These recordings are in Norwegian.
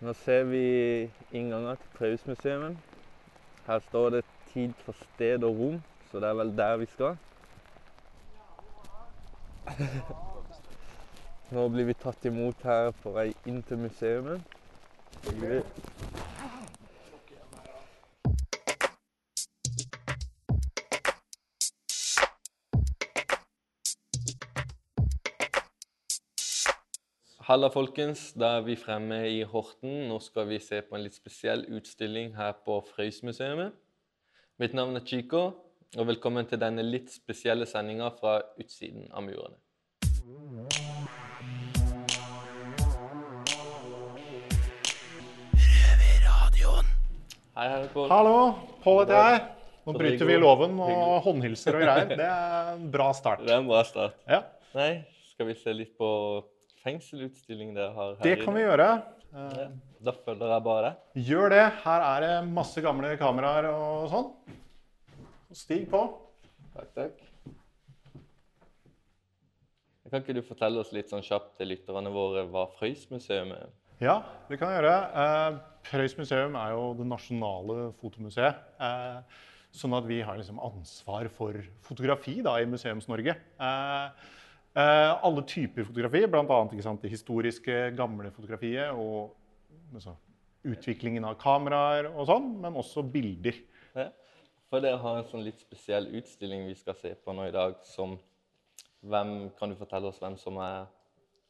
Nå ser vi inngangen til Prausmuseet. Her står det 'tid for sted og rom', så det er vel der vi skal. Nå blir vi tatt imot her på vei inn til museet. Halla, folkens. Da er vi fremme i Horten. Nå skal vi se på en litt spesiell utstilling her på Frøysmuseet. Mitt navn er Chico, og velkommen til denne litt spesielle sendinga fra utsiden av murene. Hei, hei, Pål. Hallo, Pål heter jeg. Nå bryter vi loven og håndhilser og greier. Det er en bra start. Det er en bra start. Ja, Nei, skal vi se litt på fengselutstillingen dere har her Det kan vi gjøre. Ja, da følger jeg bare. Gjør det. Her er det masse gamle kameraer og sånn. Stig på. Takk, takk. Kan ikke du fortelle oss litt sånn kjapt til lytterne våre hva Frøysmuseet er? Ja, det kan jeg gjøre. Eh, Prøys museum er jo det nasjonale fotomuseet. Eh, sånn at vi har liksom ansvar for fotografi da, i Museums-Norge. Eh, alle typer fotografi, bl.a. det historiske, gamle fotografiet og altså, utviklingen av kameraer og sånn, men også bilder. Ja. For dere har en sånn litt spesiell utstilling vi skal se på nå i dag. som hvem, Kan du fortelle oss hvem som, er,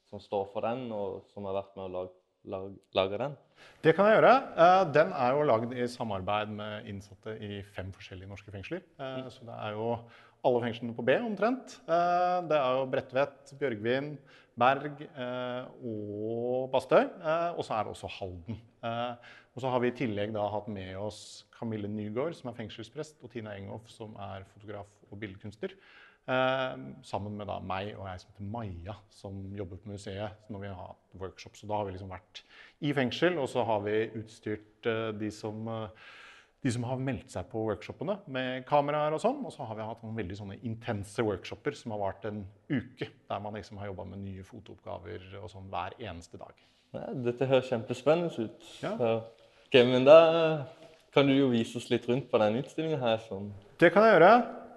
som står for den, og som har vært med å lage, lage, lage den? Det kan jeg gjøre. Eh, Den er jo lagd i samarbeid med innsatte i fem forskjellige norske fengsler. Eh, Så det er jo alle fengslene på B omtrent. Eh, Det er jo Bredtvet, Bjørgvin, Berg eh, og Bastøy. Eh, Og så er det også Halden. Og så har vi i tillegg da hatt med oss Camille Nygaard, som er fengselsprest, og Tina Enghoff, som er fotograf og billedkunstner. Sammen med da meg og jeg som heter Maja, som jobber på museet når vi har hatt workshops. Så da har vi liksom vært i fengsel, og så har vi utstyrt de som de som har meldt seg på workshopene med kameraer og sånn. Og så har vi hatt noen veldig sånne intense workshoper som har vart en uke. Der man liksom har jobba med nye fotooppgaver og sånn hver eneste dag. Ja, dette høres kjempespennende ut. Ja. Ok, men da kan du jo vise oss litt rundt på den utstillinga her. Sånn. Det kan jeg gjøre.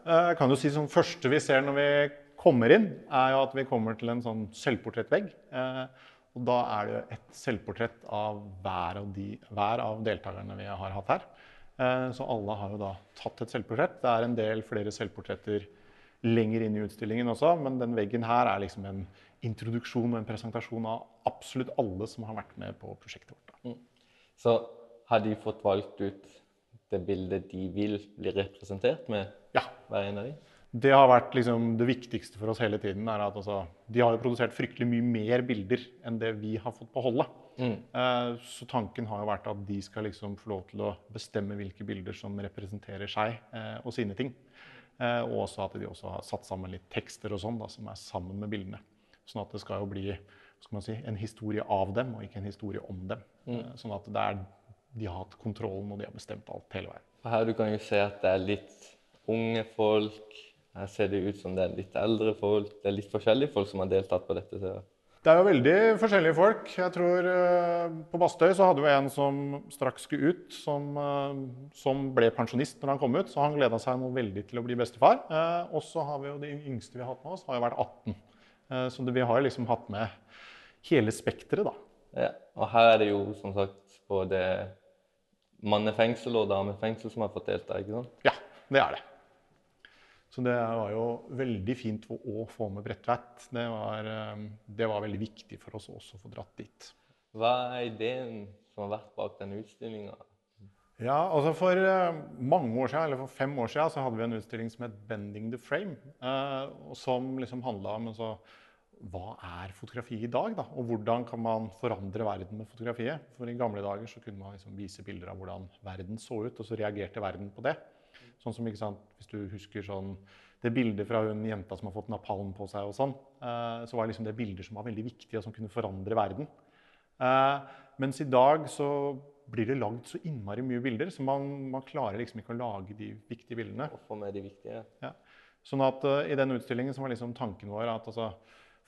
Eh, Jeg kan jo si som første vi ser når vi kommer inn, er jo at vi kommer til en sånn selvportrettvegg. Eh, Og da er det et selvportrett av hver av, de, hver av deltakerne vi har hatt her. Eh, Så alle har jo da tatt et selvportrett. Det er en del flere selvportretter lenger inn i utstillingen også, men den veggen her er liksom en introduksjon og en presentasjon av absolutt alle som har vært med på prosjektet vårt. Mm. Så har de fått valgt ut det bildet de vil bli representert med, Ja, hver en av de? Det har vært liksom det viktigste for oss hele tiden. er at altså, De har jo produsert fryktelig mye mer bilder enn det vi har fått beholde. Eh, Så tanken har jo vært at de skal liksom få lov til å bestemme hvilke bilder som representerer seg eh, og sine ting. Eh, Og også at de også har satt sammen litt tekster og sånn da, som er sammen med bildene. Sånn at det skal jo bli skal man si, en historie av dem, og ikke en historie om dem. Mm. Sånn at det er, de har hatt kontrollen, og de har bestemt alt hele veien. Og her du kan jo se at det er litt unge folk. Her ser det ut som det er litt eldre folk. Det er litt forskjellige folk som har deltatt på dette. Så. Det er jo veldig forskjellige folk. Jeg tror eh, På Bastøy så hadde vi en som straks skulle ut, som, eh, som ble pensjonist når han kom ut. Så han gleda seg noe veldig til å bli bestefar. Eh, og så har vi jo de yngste vi har hatt med oss, har jo vært 18. Eh, så vi har liksom hatt med hele spekteret, da. Ja. Og her er det jo som sagt både mannefengsel og damefengsel som har fått delta. ikke sant? Ja, det er det. Så det var jo veldig fint å få med Bredtveit. Det, var, eh, det var veldig viktig for oss også å få dratt dit. Hva er ideen som har vært bak denne utstillinga? Ja, altså For eh, mange år siden, eller for fem år siden så hadde vi en utstilling som het 'Bending the Frame'. eh, som liksom handla om altså, hva er fotografi i dag, da? Og hvordan kan man forandre verden med fotografiet? For i gamle dager så kunne man liksom vise bilder av hvordan verden så ut, og så reagerte verden på det. Sånn som, sant, Hvis du husker sånn, det bildet fra hun jenta som har fått napalm på seg, og sånn, eh, så var liksom det bilder som var veldig viktige, og som kunne forandre verden. Eh, mens i dag så blir det lagd så innmari mye bilder, så man, man klarer liksom ikke å lage de viktige bildene. Og få med de viktige. Ja. Sånn at uh, I den utstillingen så var liksom tanken vår at altså,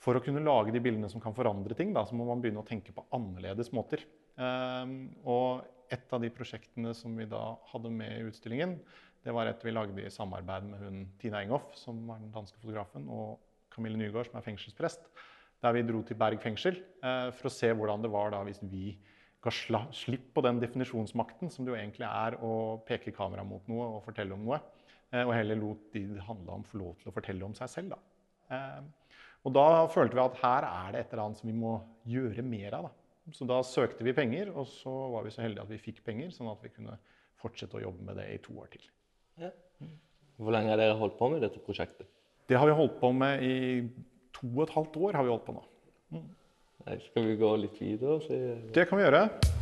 for å kunne lage de bildene som kan forandre ting, da, så må man begynne å tenke på annerledes måter. Um, og et av de prosjektene som vi da hadde med i utstillingen, det var et vi lagde i samarbeid med hun Tina Enghoff, som var den danske fotografen, og Camille Nygaard, som er fengselsprest. Der vi dro til Berg fengsel eh, for å se hvordan det var da hvis vi ga slipp på den definisjonsmakten som det jo egentlig er å peke kamera mot noe og fortelle om noe. eh, og heller lot de det handla om, få lov til å fortelle om seg selv. da. Eh, og da følte vi at her er det et eller annet som vi må gjøre mer av. Da. Så da søkte vi penger, og så var vi så heldige at vi fikk penger, sånn at vi kunne fortsette å jobbe med det i to år til. Ja. Hvor lenge har dere holdt på med dette prosjektet? Det har vi holdt på med i to og et halvt år. har vi holdt på nå. Nei, skal vi gå litt videre Det kan vi gjøre.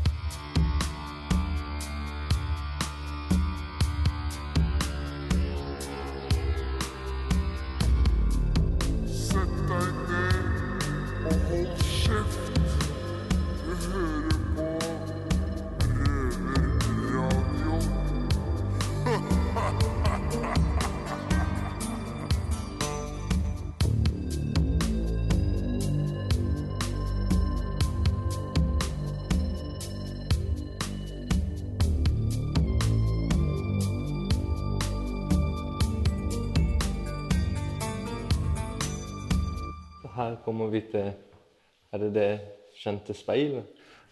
Her kommer vi til Er det det kjente speilet?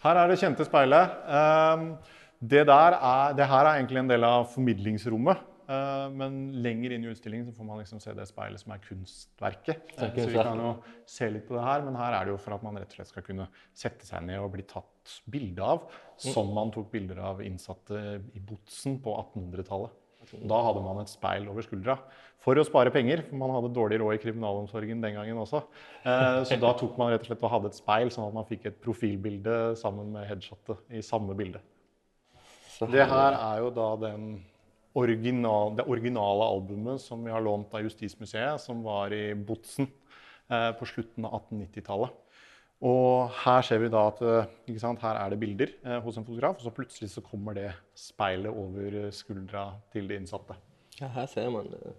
Her er det kjente speilet. Ehm, Det, er, det her er egentlig en del av formidlingsrommet. eh, Men lenger inn i utstillingen så får man liksom se det speilet som er kunstverket. Eh, Så vi kan jo se litt på det her, men her er det jo for at man rett og slett skal kunne sette seg ned og bli tatt bilde av, som man tok bilder av innsatte i Botsen på 1800-tallet. Da hadde man et speil over skuldra for å spare penger, for man hadde dårlig råd i kriminalomsorgen den gangen også. Eh, Så da tok man rett og slett og hadde et speil, sånn at man fikk et profilbilde sammen med headshotet i samme bilde. Det her er jo da den original, det originale albumet som vi har lånt av Justismuseet, som var i Botsen eh, på slutten av 1890-tallet. Og her ser vi da at eh, her er det bilder eh, hos en fotograf, og så plutselig så kommer det speilet over eh, skuldra til de innsatte. Ja, her ser man det.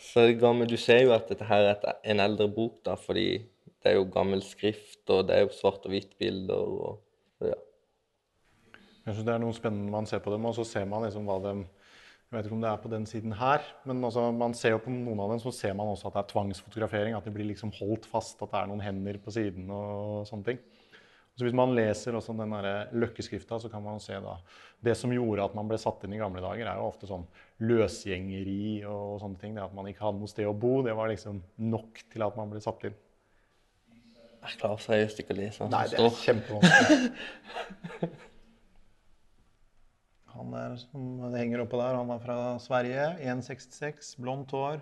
Så det Du ser jo at dette her er en eldre bok, da, fordi det er jo gammel skrift, og det er jo svart og hvitt-bilder. og ja. Jeg synes det er noe spennende man ser på dem, og så ser man liksom hva de Jeg vet ikke om det er på den siden her, men altså, man ser jo på noen av dem så ser man også at det er tvangsfotografering. At de blir liksom holdt fast, at det er noen hender på siden og sånne ting. Så hvis man leser også den løkkeskrifta, så kan man se da Det som gjorde at man ble satt inn i gamle dager, er jo ofte sånn løsgjengeri og sånne ting. Det at man ikke hadde noe sted å bo, det var liksom nok til at man ble satt inn. Jeg klarer seriøst ikke å lese hva som Nei, det er står. kjempevanskelig. Han der som det henger oppå der, han er fra Sverige. 1,66, blondt hår.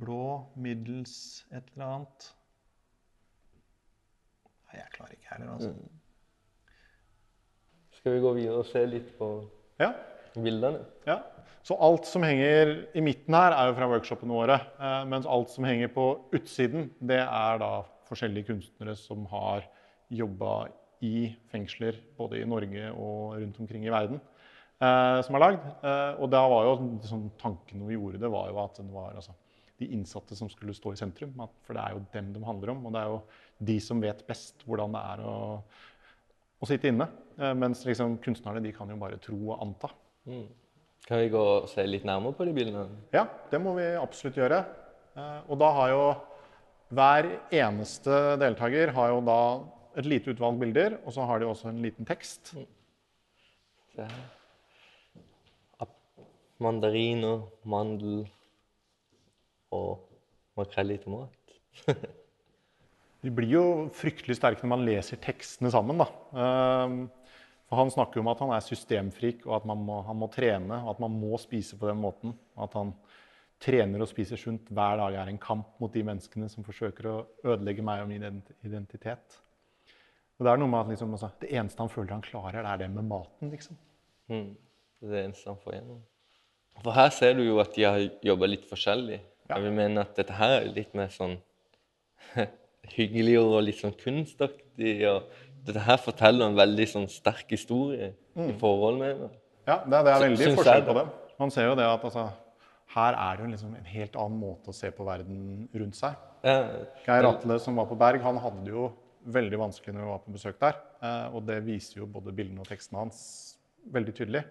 Blå, middels et eller annet. Nei, jeg klarer ikke heller, altså. Skal vi gå videre og se litt på Ja, bildene? ja. Så alt som henger i midten her, er jo fra workshopene våre. Eh, mens alt som henger på utsiden, det er da forskjellige kunstnere som har jobba i fengsler både i Norge og rundt omkring i verden. Eh, som er lagd. Eh, og da var jo sånn, tanken vi gjorde det, var jo at det var altså, de innsatte som skulle stå i sentrum. At, for det er jo dem de handler om. Og det er jo de som vet best hvordan det er å, å sitte inne. Eh, mens liksom, kunstnerne de kan jo bare tro og anta. Kan vi gå og se litt nærmere på de bildene? Ja, det må vi absolutt gjøre. Eh, Og da har jo hver eneste deltaker har jo da et lite utvalg bilder, og så har de også en liten tekst. Ap- Mandariner, mandel og makrell i tomat. De blir jo fryktelig sterke når man leser tekstene sammen. Da. Ehm, For han snakker om at han er systemfrik, og at man må, han må trene, og at man må spise på den måten. At han trener og spiser sunt hver dag er en kamp mot de menneskene som forsøker å ødelegge meg og min identitet. Og det er noe med at liksom, altså, det eneste han føler han klarer, det er det med maten. liksom. Mm. Det er det eneste han får gjennom. For her ser du jo at de har jobba litt forskjellig. Ja. Jeg vil mene at dette her er litt mer sånn hyggeligere og litt sånn kunstaktig. og Dette her forteller en veldig sånn sterk historie i forhold med det. Ja, det, det er veldig forskjell på dem. Man ser jo det at altså, her er det jo liksom en helt annen måte å se på verden rundt seg. Ja, Geir Atle som var på Berg, han hadde det jo veldig vanskelig når vi var på besøk der. Eh, og det viser jo både bildene og tekstene hans veldig tydelig.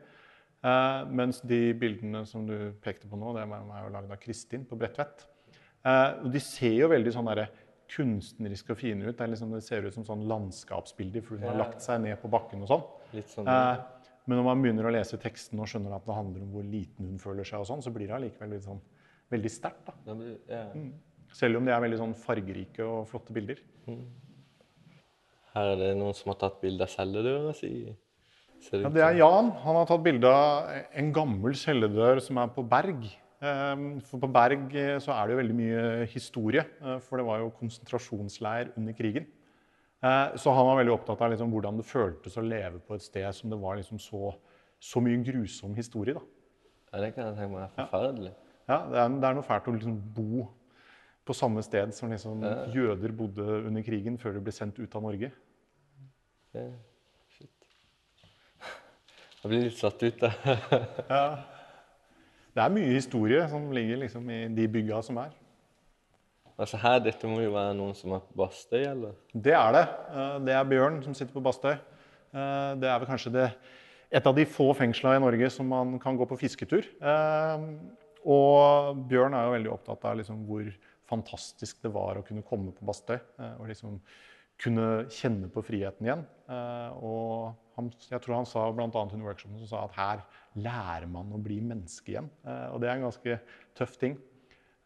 Eh, mens de bildene som du pekte på nå, det er lagd av Kristin på Bredtvet. Eh, og de ser jo veldig sånn der, kunstneriske og fine ut. Det, liksom, det ser ut som sånn landskapsbilder, for hun har lagt seg ned på bakken og sånn. litt sånn Eh, men når man begynner å lese teksten og skjønner at det handler om hvor liten hun føler seg, og sånn, så blir det allikevel litt sånn, veldig sterkt. da. Ja. blir- Selv om de er veldig sånn fargerike og flotte bilder. Her er det noen som har tatt bilde av celledøra si. Ja, det er. Jan. Han har tatt bilde av en gammel celledør som er på Berg. Ehm, For på Berg eh, så er det jo veldig mye historie, eh, for det var jo konsentrasjonsleir under krigen. Eh, Så han var veldig opptatt av liksom hvordan det føltes å leve på et sted som det var liksom så, så mye grusom historie. da. Ja, det kan jeg tenke meg er forferdelig. Ja, det er, det er noe fælt å liksom bo på samme sted som liksom Ja. jøder bodde under krigen før de ble sendt ut av Norge. Ja. Jeg blir litt satt ut, da. Ja. Det er mye historie som ligger liksom i de bygga som er. altså her, Dette må jo være noen som er på Bastøy, eller? Det er det. Eh, Det er Bjørn som sitter på Bastøy. Eh, Det er vel kanskje det, et av de få fengsla i Norge som man kan gå på fisketur. Eh, Og Bjørn er jo veldig opptatt av liksom hvor fantastisk det var å kunne komme på Bastøy. Og liksom kunne kjenne på friheten igjen. Og han, jeg tror han sa bl.a. under workshopen som sa at her lærer man å bli menneske igjen. Eh, Og det er en ganske tøff ting.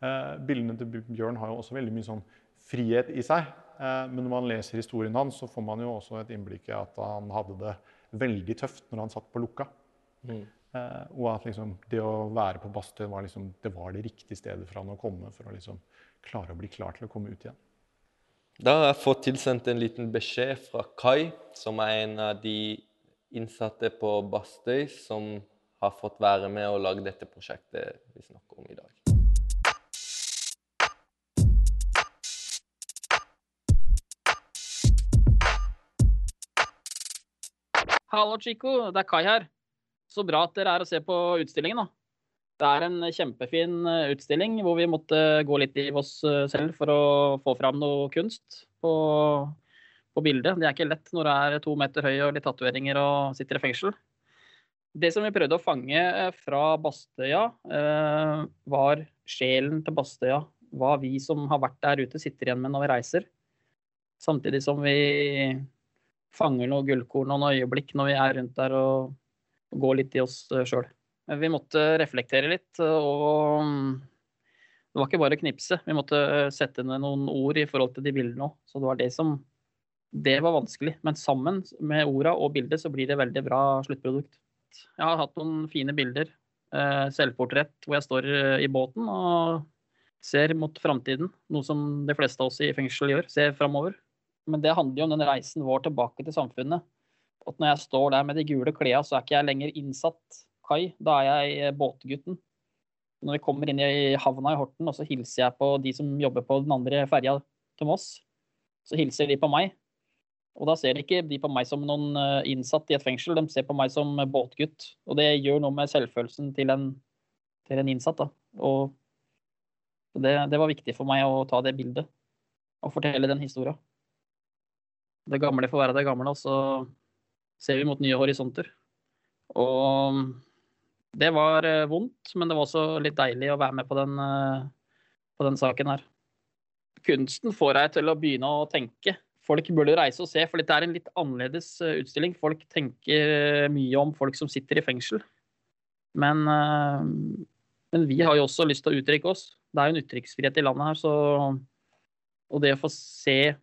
Eh, bildene til Bjørn har jo også veldig mye sånn frihet i seg. Eh, men når man leser historien hans, så får man jo også et innblikk i at han hadde det veldig tøft når han satt på lukka. Eh, og at liksom, det å være på Bastøy var, liksom, det var det riktige stedet for han å komme for å liksom klare å bli klar til å komme ut igjen. Da har jeg fått tilsendt en liten beskjed fra Kai, som er en av de innsatte på Bastøy som har fått være med og lage dette prosjektet vi snakker om i dag. Hallo, Chico. Det er Kai her. Så bra at dere er og ser på utstillingen. da. Det er en kjempefin eh, utstilling hvor vi måtte gå litt i oss eh, selv for å få fram noe kunst på, på bildet. Det er ikke lett når du er to meter høy og litt tatoveringer og sitter i fengsel. Det som vi prøvde å fange eh, fra Bastøya, var sjelen til Bastøya. Hva vi som har vært der ute, sitter igjen med når vi reiser. Samtidig som vi fanger noen gullkorn og noen øyeblikk når vi er rundt der og går litt i oss sjøl. Vi måtte reflektere litt, og mm, det var ikke bare knipse. Vi måtte sette ned noen ord i forhold til de bildene òg. Så det var det som Det var vanskelig. Men sammen med orda og bildet så blir det veldig bra sluttprodukt. Jeg har hatt noen fine bilder. eh, Selvportrett hvor jeg står eh, i båten og ser mot framtiden. Noe som de fleste av oss i fengsel gjør. Ser framover. Men det handler jo om den reisen vår tilbake til samfunnet. At når jeg står der med de gule klærne, så er ikke jeg lenger innsatt kai. Da er jeg eh, båtgutten. Når vi kommer inn i havna i Horten, og så hilser jeg på de som jobber på den andre ferja til Moss, så hilser de på meg. Og da ser de ikke de på meg som noen eh, innsatt i et fengsel, de ser på meg som båtgutt. Og det gjør noe med selvfølelsen til en, til en innsatt. da. Og det, det var viktig for meg å ta det bildet og fortelle den historia. Det gamle får være det gamle, og så ser vi mot nye horisonter. Og det var eh, vondt, men det var også litt deilig å være med på den, eh, på den saken her. Kunsten får deg til å begynne å tenke. Folk burde reise og se, for dette er en litt annerledes eh, utstilling. Folk tenker mye om folk som sitter i fengsel. Men, men vi har jo også lyst til å uttrykke oss. Det er jo en uttrykksfrihet i landet her, så Og det å få se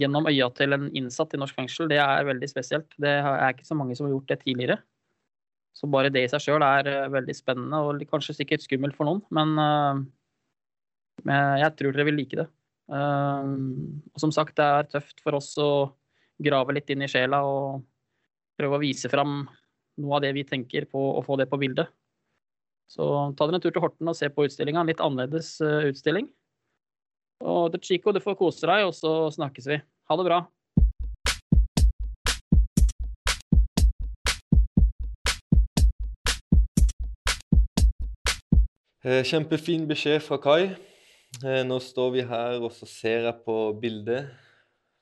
gjennom øya til en innsatt i norsk fengsel, det er veldig spesielt. Det er ikke så mange som har gjort det tidligere. Så bare det i seg sjøl er eh, veldig spennende og kanskje sikkert skummelt for noen. Men, eh, men jeg tror dere vil like det. Eh, og som sagt, det er tøft for oss å grave litt inn i sjela og prøve å vise fram noe av det vi tenker på, og få det på bildet. Så ta dere en tur til Horten og se på utstillinga. Litt annerledes utstilling. Og til Chico, du får kose deg, og så snakkes vi. Ha det bra. Kjempefin beskjed fra Kai. Eh, Nå står vi her, og så ser jeg på bildet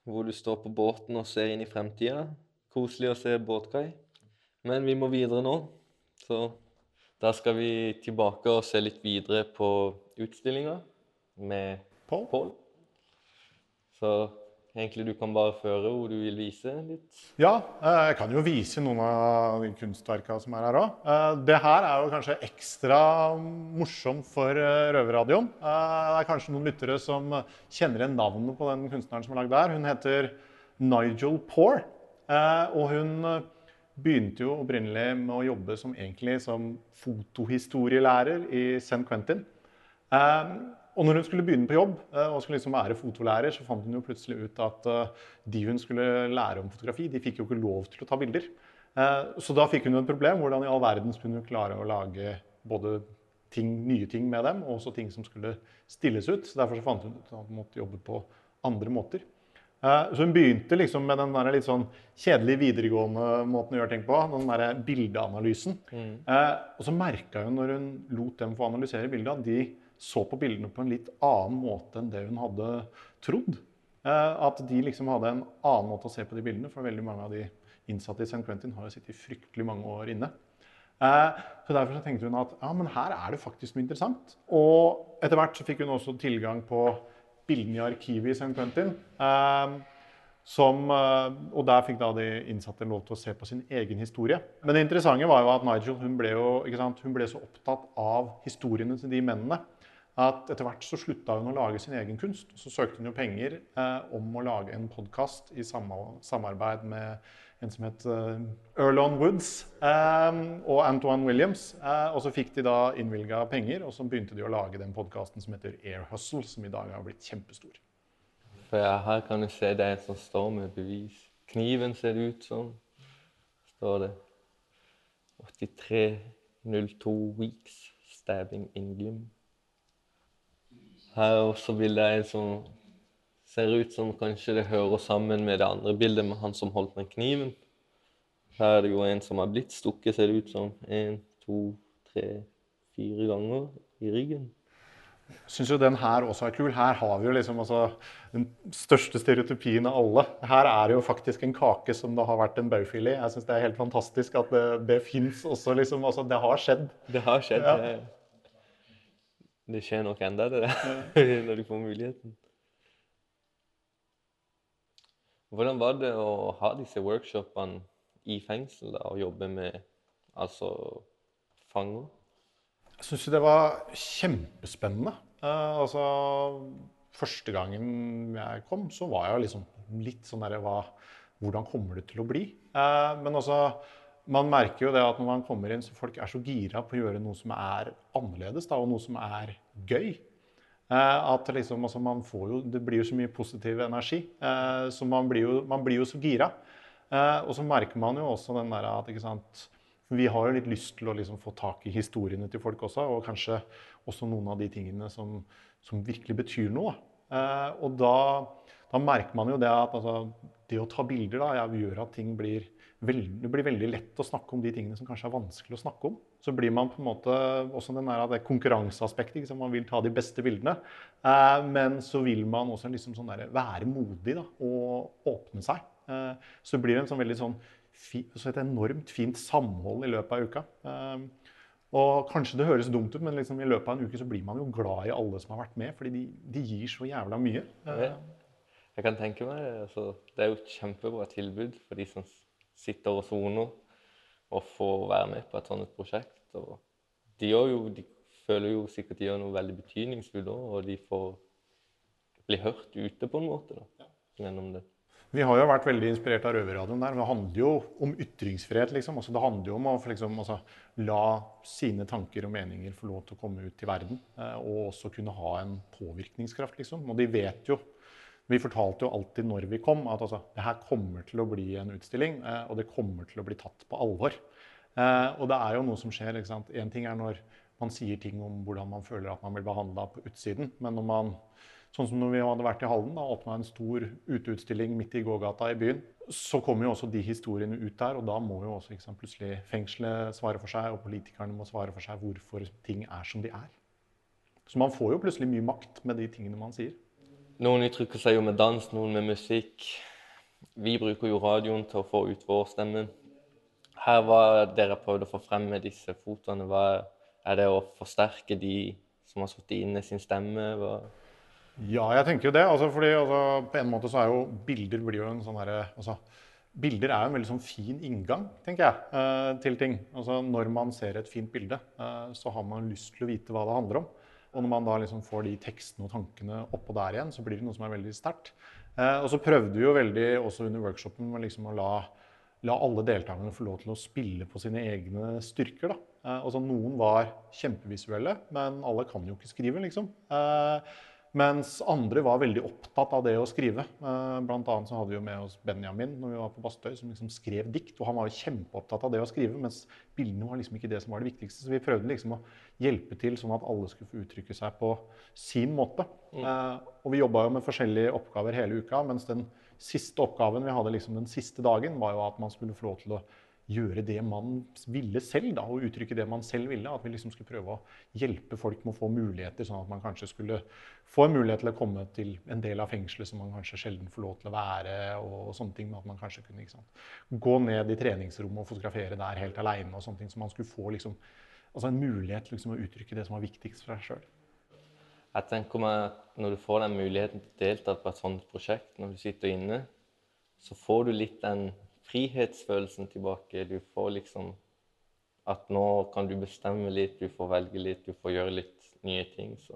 hvor du står på båten og ser inn i fremtida. Koselig å se båtkai. Men vi må videre nå, så da skal vi tilbake og se litt videre på utstillinga med Paul. Pål. Så egentlig du kan bare føre hvor du vil vise litt. Ja, eh, jeg kan jo vise noen av de kunstverkene som er her òg. Det her er jo kanskje ekstra morsomt for eh, Røverradioen. Eh, Det er kanskje noen lyttere som kjenner igjen navnet på den kunstneren som er lagd der. Hun heter Nigel Poore, Og hun begynte jo opprinnelig med å jobbe som, som fotohistorielærer i St. Quentin. Og når hun skulle begynne på jobb eh, og skulle liksom være fotolærer, så fant hun jo plutselig ut at eh, de hun skulle lære om fotografi, de fikk jo ikke lov til å ta bilder. Eh, så da fikk hun et problem. Hvordan i all verden skulle hun klare å lage både ting, nye ting med dem, og også ting som skulle stilles ut. Så derfor så fant hun ut at hun måtte jobbe på andre måter. Eh, Så hun begynte liksom med den der litt sånn kjedelige videregående måten å gjøre ting på. Den der bildeanalysen. Eh, og så merka hun når hun lot dem få analysere bildet, at de så på bildene på en litt annen måte enn det hun hadde trodd. Eh, at de liksom hadde en annen måte å se på de bildene, for veldig mange av de innsatte i St. Quentin har jo sittet fryktelig mange år inne. Eh, så Derfor så tenkte hun at ja, men her er det faktisk noe interessant. Og etter hvert så fikk hun også tilgang på bildene i arkivet i St. Quentin. Eh, som, eh, og der fikk da de innsatte lov til å se på sin egen historie. Men det interessante var jo at Nigel hun ble, jo, sant, hun ble så opptatt av historiene til de mennene at etter hvert så slutta hun å lage sin egen kunst. Så søkte hun jo penger eh, om å lage en podkast i samarbeid med en som het eh, Erlon Woods eh, og Antoine Williams. Eh, og så fikk de da innvilga penger, og så begynte de å lage den podkasten som heter Air Hustle, som i dag har blitt kjempestor. For her kan du se det som står med bevis. Kniven ser det ut som. Står det 8302 weeks stabbing in gym. Her er også bildet av en som ser ut som kanskje det hører sammen med det andre bildet med han som holdt den kniven. Her er det jo en som har blitt stukket, ser det ut som. En, to, tre, fire ganger i ryggen. syns jo den her også er kul. Her har vi jo liksom altså den største stereotypien av alle. Her er det jo faktisk en kake som det har vært en baufil i. Jeg syns det er helt fantastisk at det, det fins også, liksom. Altså, det har skjedd. Det har skjedd. Ja. Det, det skjer nok enda det der, når du får muligheten. Hvordan var det å ha disse workshopene i fengsel da, og jobbe med altså fanger? Jeg syns det var kjempespennende. Eh, altså, første gangen jeg kom, så var jeg liksom litt sånn derre Hvordan kommer det til å bli? Eh, men altså, man merker jo det at når man kommer inn, så folk er så gira på å gjøre noe som er annerledes, da, og noe som er gøy. Eh, at liksom, altså, man får jo, Det blir jo så mye positiv energi, eh, så man blir jo, man blir jo så gira. Eh, og så merker man jo også den der at ikke sant, vi har jo litt lyst til å liksom få tak i historiene til folk også, og kanskje også noen av de tingene som, som virkelig betyr noe. Eh, og da, da merker man jo det at altså, det å ta bilder da, gjør at ting blir det blir veldig lett å snakke om de tingene som kanskje er vanskelig å snakke om. Så blir man på en måte også den der, det konkurranseaspektet. Liksom. Man vil ta de beste bildene. Eh, men så vil man også liksom sånn der, være modig da, og åpne seg. Eh, så det blir en sånn veldig sånn så et enormt fint samhold i løpet av uka. Eh, og kanskje det høres dumt ut, men liksom i løpet av en uke så blir man jo glad i alle som har vært med, fordi de, de gir så jævla mye. Jeg kan tenke meg det. Altså, det er jo et kjempebra tilbud for de som sitter og soner, og får være med på et sånt prosjekt. Og de, jo, de føler jo sikkert de gjør noe veldig betydningsfullt òg, og de får bli hørt ute på en måte da, gjennom det. Vi har jo vært veldig inspirert av Røverradioen der. Det handler jo om ytringsfrihet, liksom. Altså, det handler jo om å liksom, altså, la sine tanker og meninger få lov til å komme ut til verden. Eh, og også kunne ha en påvirkningskraft, liksom. Og de vet jo Vi fortalte jo alltid når vi kom, at altså, det her kommer til å bli en utstilling. Eh, og det kommer til å bli tatt på alvor. Eh, og det er jo noe som skjer. ikke sant? Én ting er når man sier ting om hvordan man føler at man blir behandla på utsiden. Men når man Sånn som når vi hadde vært i Halden, da åpna en stor uteutstilling midt i gågata i byen. Så kommer jo også de historiene ut der, og da må jo også sant, plutselig fengselet svare for seg, og politikerne må svare for seg hvorfor ting er som de er. Så man får jo plutselig mye makt med de tingene man sier. Noen uttrykker seg jo med dans, noen med musikk. Vi bruker jo radioen til å få ut vår stemme. Her var dere prøvd å få frem med disse fotoene. Hva er det å forsterke de som har sittet inne, sin stemme? Hva Ja, jeg tenker jo det. Altså, fordi altså, på en måte så er jo bilder blir jo en sånn herre altså, Bilder er jo en veldig sånn fin inngang, tenker jeg, eh, til ting. Altså, når man ser et fint bilde, eh, så har man lyst til å vite hva det handler om. Og når man da liksom får de tekstene og tankene oppå der igjen, så blir det noe som er veldig sterkt. Eh, og så prøvde vi jo veldig også under workshopen liksom å la, la alle deltakerne få lov til å spille på sine egne styrker. da. Eh, altså, noen var kjempevisuelle, men alle kan jo ikke skrive, liksom. Mens andre var veldig opptatt av det å skrive. Eh, Blant annet så hadde vi jo med oss Benjamin når vi var på Bastøy, som liksom skrev dikt. Og han var jo kjempeopptatt av det å skrive, mens bildene var liksom ikke det som var det viktigste. Så vi prøvde liksom å hjelpe til sånn at alle skulle få uttrykke seg på sin måte. Eh, og vi jobba jo med forskjellige oppgaver hele uka, mens den siste oppgaven vi hadde liksom den siste dagen, var jo at man skulle få lov til å gjøre det man ville selv, da, og uttrykke det man selv ville. At vi liksom skulle prøve å hjelpe folk med å få muligheter, sånn at man kanskje skulle få en mulighet til å komme til en del av fengselet som man kanskje sjelden får lov til å være, og sånne ting. Men at man kanskje kunne sant, gå ned i treningsrommet og fotografere der helt aleine, og. Så man skulle få liksom, altså en mulighet til liksom, å uttrykke det som var viktigst for deg sjøl. Jeg tenker meg Når du får den muligheten til å delta på et sånt prosjekt, når du sitter inne, så får du litt den frihetsfølelsen tilbake. Du får liksom At nå kan du bestemme litt, du får velge litt, du får gjøre litt nye ting. Så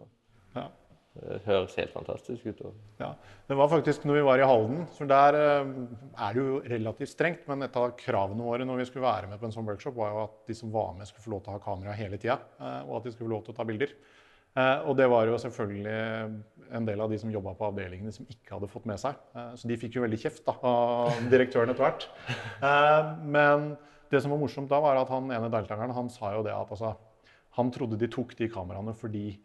Ja. det høres helt fantastisk ut. Ja, Det var faktisk når vi var i Halden. for Der eh, er det jo relativt strengt. Men et av kravene våre når vi skulle være med på en sånn workshop, var jo at de som var med, skulle få lov til å ha kamera hele tida. Og at de skulle få lov til å ta bilder. Eh, Og det var jo selvfølgelig en del av de som jobba på avdelingene som ikke hadde fått med seg. Eh, Så de fikk jo veldig kjeft da, av direktøren etter hvert. Eh, Men det som var morsomt da, var at han ene deltakeren han sa jo det at altså, han trodde de tok de kameraene fordi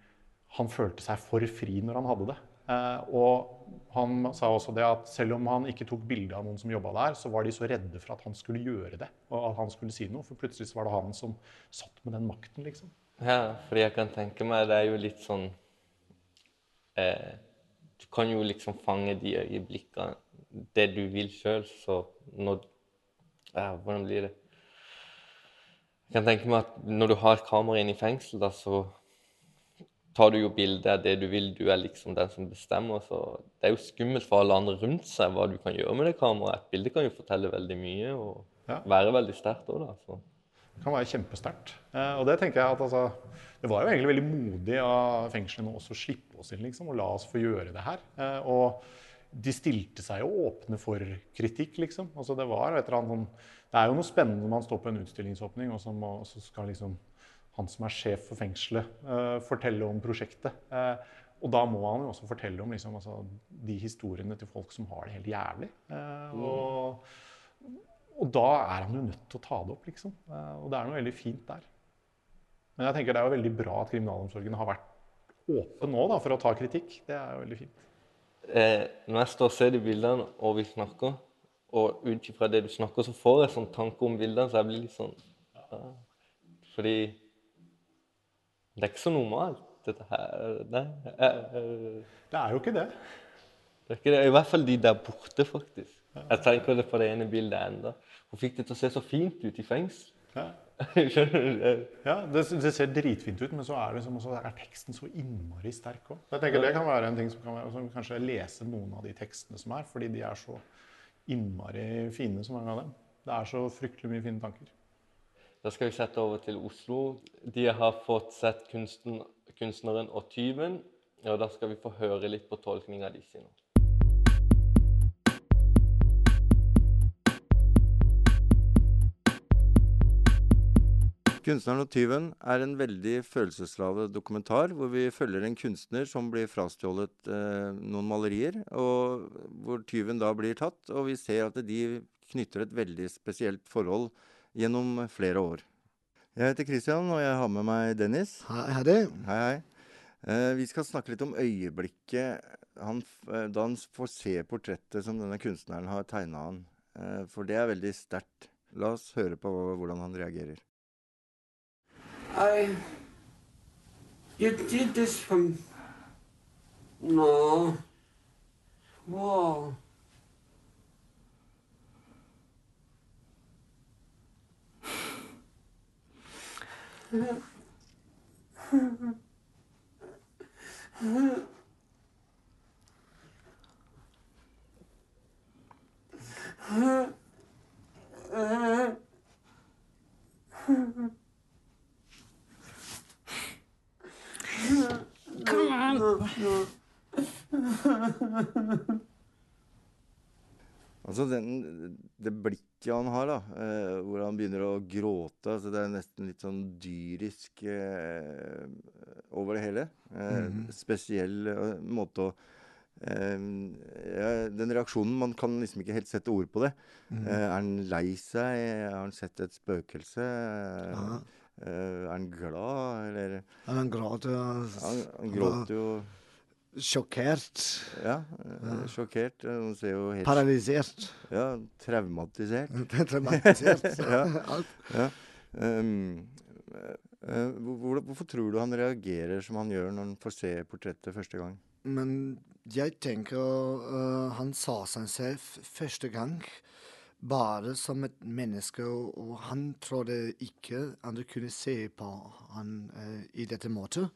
han følte seg for fri når han hadde det. Eh, og han sa også det at selv om han ikke tok bilde av noen som jobba der, så var de så redde for at han skulle gjøre det, og at han skulle si noe. For plutselig så var det han som satt med den makten, liksom. Ja, fordi jeg kan tenke meg det er jo litt sånn eh, Du kan jo liksom fange de øyeblikkene, det du vil sjøl, så når ja, Hvordan blir det? Jeg kan tenke meg at når du har kameraet kamera inne i fengsel, da, så tar du jo bilde av det du vil. Du er liksom den som bestemmer. Så det er jo skummelt for alle andre rundt seg hva du kan gjøre med det kameraet. Et bilde kan jo fortelle veldig mye og Ja. være veldig sterkt òg, da. Så. Kan være kjempesterkt. Eh, og det tenker jeg at altså, det var jo egentlig veldig modig av fengslene også å slippe oss inn liksom, og la oss få gjøre det her. Eh, og de stilte seg jo åpne for kritikk, liksom. Altså, det var et eller annet sånn Det er jo noe spennende når man står på en utstillingsåpning, og så, må, så skal liksom han som er sjef for fengselet, eh, fortelle om prosjektet. Eh, og da må han jo også fortelle om liksom, altså, de historiene til folk som har det helt jævlig. Eh, og, og da er han jo nødt til å ta det opp, liksom. Eh, og det er noe veldig fint der. Men jeg tenker det er jo veldig bra at kriminalomsorgen har vært åpen nå da, for å ta kritikk. Det er jo veldig fint. eh, når jeg står og ser de bildene, og vi snakker, og ut ifra det du snakker, så får jeg sånn tanke om bildene, så jeg blir litt sånn ja. Fordi det er ikke så normalt, dette her. Nei. Jeg, jeg, Det er jo ikke det. Det er ikke det. I hvert fall de der borte, faktisk. Jeg tenker det på det ene bildet enda. Hun fikk det til å se så fint ut i fengsel. Ja. Skjønner du? det? Ja, det, det ser dritfint ut, men så er, det liksom også, er teksten så innmari sterk òg. Jeg tenker det kan være en ting som kan være, som Kanskje lese noen av de tekstene som er, fordi de er så innmari fine, så mange av dem. Det er så fryktelig mye fine tanker. Da skal vi sette over til Oslo. De har fått sett kunsten, kunstneren og tyven. Og da skal vi få høre litt på tolkninga de sier nå. 'Kunstneren og tyven' er en veldig følelsesladet dokumentar hvor vi følger en kunstner som blir frastjålet eh, noen malerier, og hvor tyven da blir tatt. Og vi ser at de knytter et veldig spesielt forhold gjennom flere år. Jeg heter Christian, og jeg har med meg Dennis. Hei, hei. Hei, hei. Eh, vi skal snakke litt om øyeblikket han, eh, da han får se portrettet som denne kunstneren har tegna han. Eh, for det er veldig sterkt. La oss høre på hvordan han reagerer. I. You did this from. No. Whoa. Altså den, det blikket han har, da, eh, hvor han begynner å gråte altså Det er nesten litt sånn dyrisk eh, over det hele. Eh, Spesiell eh, måte å eh, ja, Den reaksjonen Man kan liksom ikke helt sette ord på det. Eh, er han lei seg? Har han sett et spøkelse? Er han glad, eller Han gråter. Han, han gråter jo Sjokkert. Ja, eh, sjokkert. Han ser jo helt Paralysert. Ja, traumatisert. Traumatisert. Ja. Ja. Um, uh, hvor, hvor- hvorfor tror du han reagerer som han gjør når han får se portrettet første gang? Men jeg tenker uh, han sa seg selv første gang bare som et menneske, og, han trodde ikke andre kunne se på han uh, i dette måten.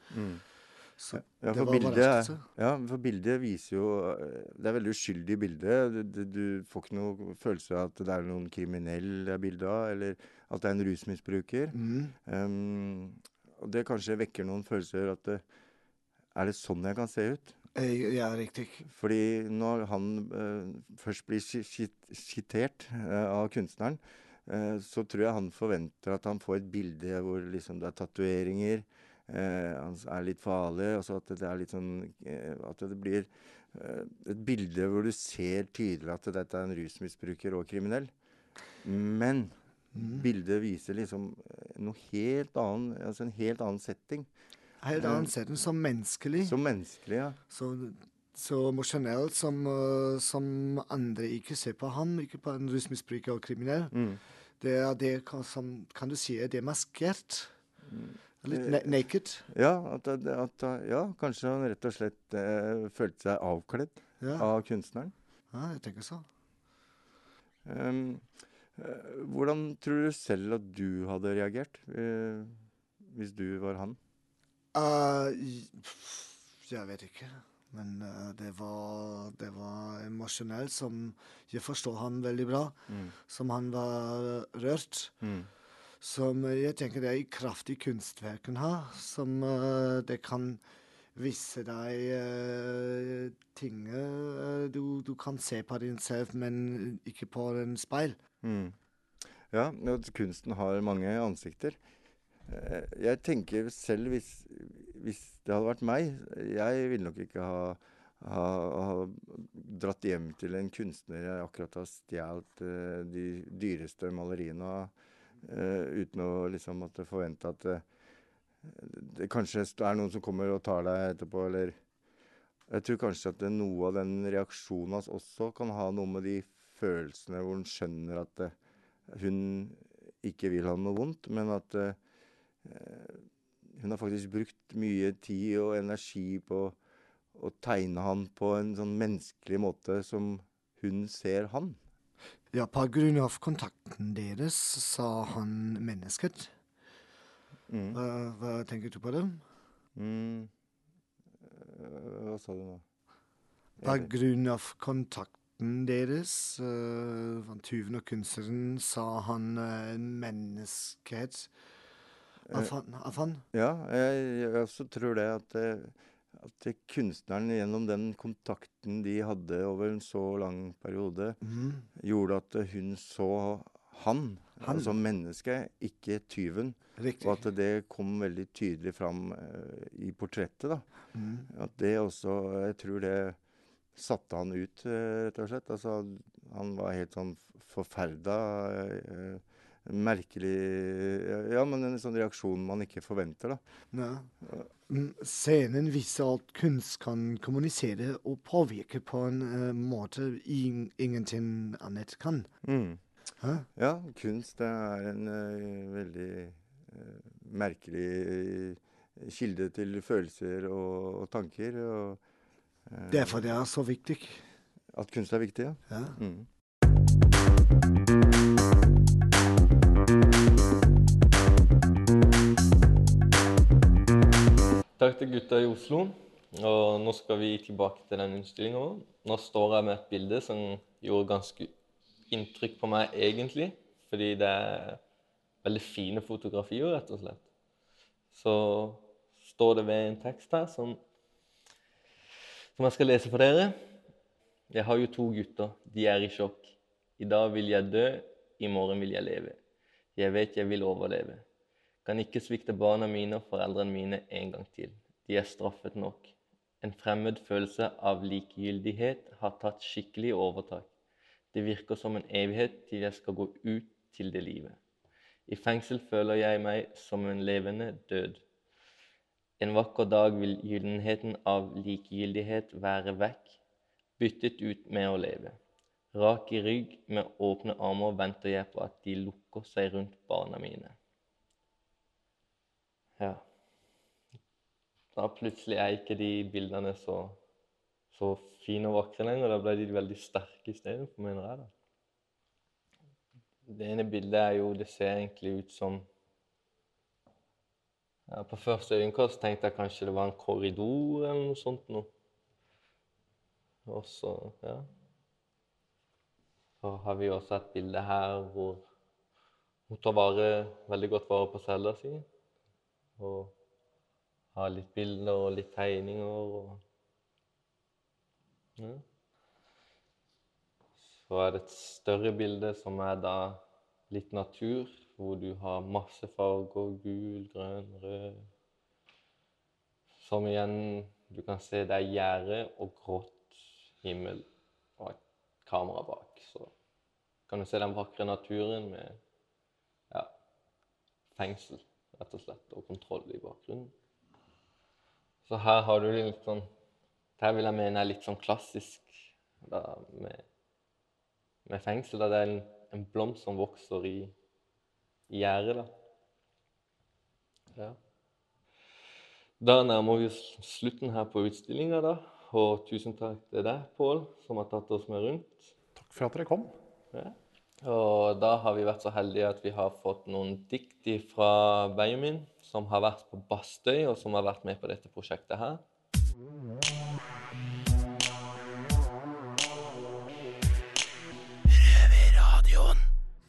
Så Ja, det for var bildet, overraskelse. ja, for bildet viser jo eh, Det er veldig uskyldig bilde. Du, du, du får ikke noe følelse av at det er noen kriminell det er bilde av, eller at det er en rusmisbruker. Mm. Um, og det kanskje vekker noen følelser at det, Er det sånn jeg kan se ut? Eh, Ja, riktig. Fordi når han uh, først blir skittert uh, eh, av kunstneren, eh, så tror jeg han forventer at han får et bilde hvor liksom det er tatoveringer, eh, han er litt farlig, og så at det er litt sånn eh, At det blir eh, et bilde hvor du ser tydelig at dette er en rusmisbruker og kriminell. Men bildet viser liksom eh, noe helt annet, altså en helt annen setting. Helt annen setting som menneskelig. Som menneskelig, ja. Så, så emosjonelt som, som andre ikke ser på ham, ikke på en rusmisbruker og kriminell. Mm. Det er det som kan du si det er maskert. Litt na naked. Ja, at, at, ja, kanskje han rett og slett eh, følte seg avkledd Ja. av kunstneren. ja, jeg tenker så. Ehm, eh, hvordan tror du selv at du hadde reagert eh, hvis du var han? Uh, jeg vet ikke. Men uh, det var, det var emosjonelt, som jeg forstår han veldig bra. Mm. Som han var rørt. Mm. Som øh, jeg tenker det er i kraft i kunstverken her, som øh, det kan vise deg øh, ting du, du kan se på din selv, men ikke på en speil. Mm. Ja, kunsten har mange ansikter. Eh, Jeg tenker selv hvis, hvis det hadde vært meg Jeg ville nok ikke ha, ha, ha dratt hjem til en kunstner jeg akkurat har stjålet eh, de dyreste maleriene av, eh, uten å liksom måtte forvente at eh, det kanskje er noen som kommer og tar deg etterpå, eller Jeg tror kanskje at noe av den reaksjonen hans også kan ha noe med de følelsene hvor hun skjønner at eh, hun ikke vil ha noe vondt, men at eh, eh, hun har faktisk brukt mye tid og energi på å tegne han på en sånn menneskelig måte som hun ser han. Ja, på grunn av kontakten deres sa han mennesket. Mm. Hva, hva tenker du på det? Mm. Eh, Hva sa du nå? På grunn av kontakten deres, uh, van tyven og kunstneren, sa han uh, en menneskehet av han. Av han. Ja, jeg, jeg også tror det at, eh, at kunstneren gjennom den kontakten de hadde over en så lang periode, mm. gjorde at hun så han, Han. altså menneske, ikke tyven. Riktig. Og at det kom veldig tydelig fram uh, i portrettet. da. Mm. At det også Jeg tror det satte han ut, uh, rett og slett. Altså, han var helt sånn forferda. Uh, merkelig Ja, men en sånn reaksjon man ikke forventer, da. Ja. Mm, Scenen viser at kunst kan kommunisere og påvirke på en uh, måte in ingenting annet kan. Mm. Ja, kunst er en uh, veldig uh, merkelig kilde til følelser og, og tanker. Og, Derfor det er så viktig. At kunst er viktig, ja. Ja. Mm. Takk til gutta i Oslo. Og nå skal vi tilbake til den utstillinga. Nå står jeg med et bilde som gjorde ganske inntrykk på meg, egentlig. Fordi det er veldig fine fotografier, rett og slett. Så står det ved en tekst her som, som jeg skal lese for dere. Jeg har jo to gutter. De er i sjokk. I dag vil jeg dø, i morgen vil jeg leve. Jeg vet jeg vil overleve. Kan ikke svikte barna mine og foreldrene mine en gang til. De er straffet nok. En fremmed følelse av likegyldighet har tatt skikkelig overtak. Det virker som en evighet til jeg skal gå ut til det livet. I fengsel føler jeg meg som en levende død. En vakker dag vil gyllenheten av likegyldighet være vekk, byttet ut med å leve. Rak i rygg, med åpne armer venter jeg på at de lukker seg rundt barna mine. Ja. Da plutselig er ikke de bildene så, så fine og vakre lenger. Da ble de veldig sterke istedenfor, mener jeg. da. Det ene bildet er jo Det ser egentlig ut som ja, På første øyekast tenkte jeg kanskje det var en korridor eller noe sånt noe. Og så, ja Så har vi også et bilde her hvor hun tar vare, veldig godt vare på cella si. Og ha litt bilder og litt tegninger og ja. Så er det et større bilde som er da litt natur, hvor du har masse farger. Gul, grønn, rød. Som igjen Du kan se det er gjerde og grått himmel og et kamera bak. Så kan du se den vakre naturen med ja, fengsel, rett og slett, og kontroll i bakgrunnen. Så her har du litt sånn Det her vil jeg mene er litt sånn klassisk da, med, med fengsel. Da det er en, en blomst som vokser i, i gjerdet. Da. Ja. da nærmer vi oss slutten her på utstillinga, da. Og tusen takk til deg, Pål, som har tatt oss med rundt. Takk for at dere kom. Ja. Og da har vi vært så heldige at vi har fått noen dikt fra Benjamin, som har vært på Bastøy, og som har vært med på dette prosjektet her.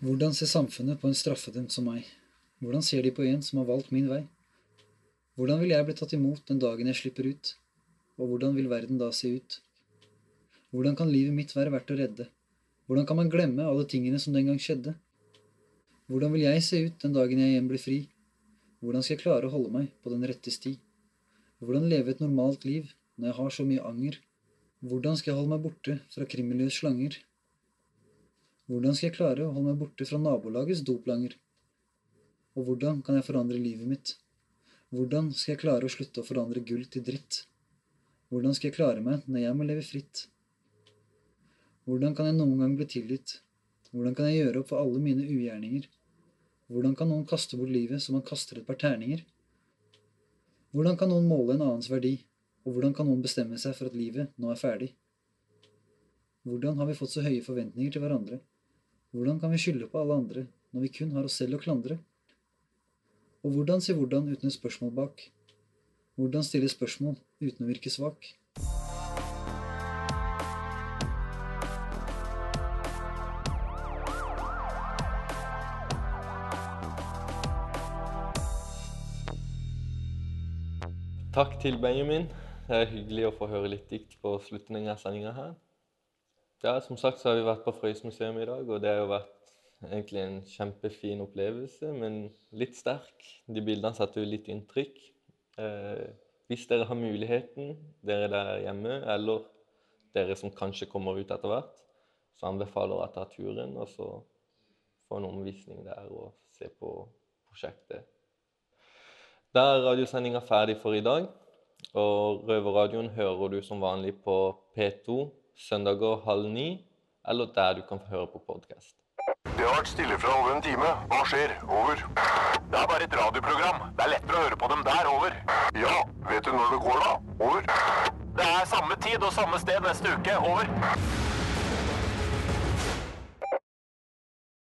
Hvordan ser samfunnet på en straffedømt som meg? Hvordan ser de på en som har valgt min vei? Hvordan vil jeg bli tatt imot den dagen jeg slipper ut? Og hvordan vil verden da se ut? Hvordan kan livet mitt være verdt å redde? Hvordan kan man glemme alle tingene som den gang skjedde? Hvordan vil jeg se ut den dagen jeg igjen blir fri? Hvordan skal jeg klare å holde meg på den rette sti? Hvordan leve et normalt liv når jeg har så mye anger? Hvordan skal jeg holde meg borte fra krimmiljøets slanger? Hvordan skal jeg klare å holde meg borte fra nabolagets doplanger? Og hvordan kan jeg forandre livet mitt? Hvordan skal jeg klare å slutte å forandre gull til dritt? Hvordan skal jeg klare meg når jeg må leve fritt? Hvordan kan jeg noen gang bli tilgitt? Hvordan kan jeg gjøre opp for alle mine ugjerninger? Hvordan kan noen kaste bort livet som man kaster et par terninger? Hvordan kan noen måle en annens verdi? Og hvordan kan noen bestemme seg for at livet nå er ferdig? Hvordan har vi fått så høye forventninger til hverandre? Hvordan kan vi skylde på alle andre når vi kun har oss selv å klandre? Og hvordan si hvordan uten et spørsmål bak? Hvordan stille spørsmål uten å virke svak? Takk til Benjamin. Det er hyggelig å få høre litt dikt på slutten av sendinga her. Ja, som sagt så har vi vært på Frøysmuseet i dag, og det har jo vært egentlig en kjempefin opplevelse, men litt sterk. De bildene satte jo litt inntrykk. Eh, hvis dere har muligheten, dere der hjemme, eller dere som kanskje kommer ut etter hvert, så anbefaler jeg å ta turen og så få en omvisning der og se på prosjektet. Da er radiosendinga ferdig for i dag. Og Røverradioen hører du som vanlig på P2 søndager halv ni, eller der du kan høre på podkast. Det har vært stille fra over en time. Hva skjer? Over. Det er bare et radioprogram. Det er lettere å høre på dem der. Over. Ja, vet du når det går, da? Over. Det er samme tid og samme sted neste uke. Over.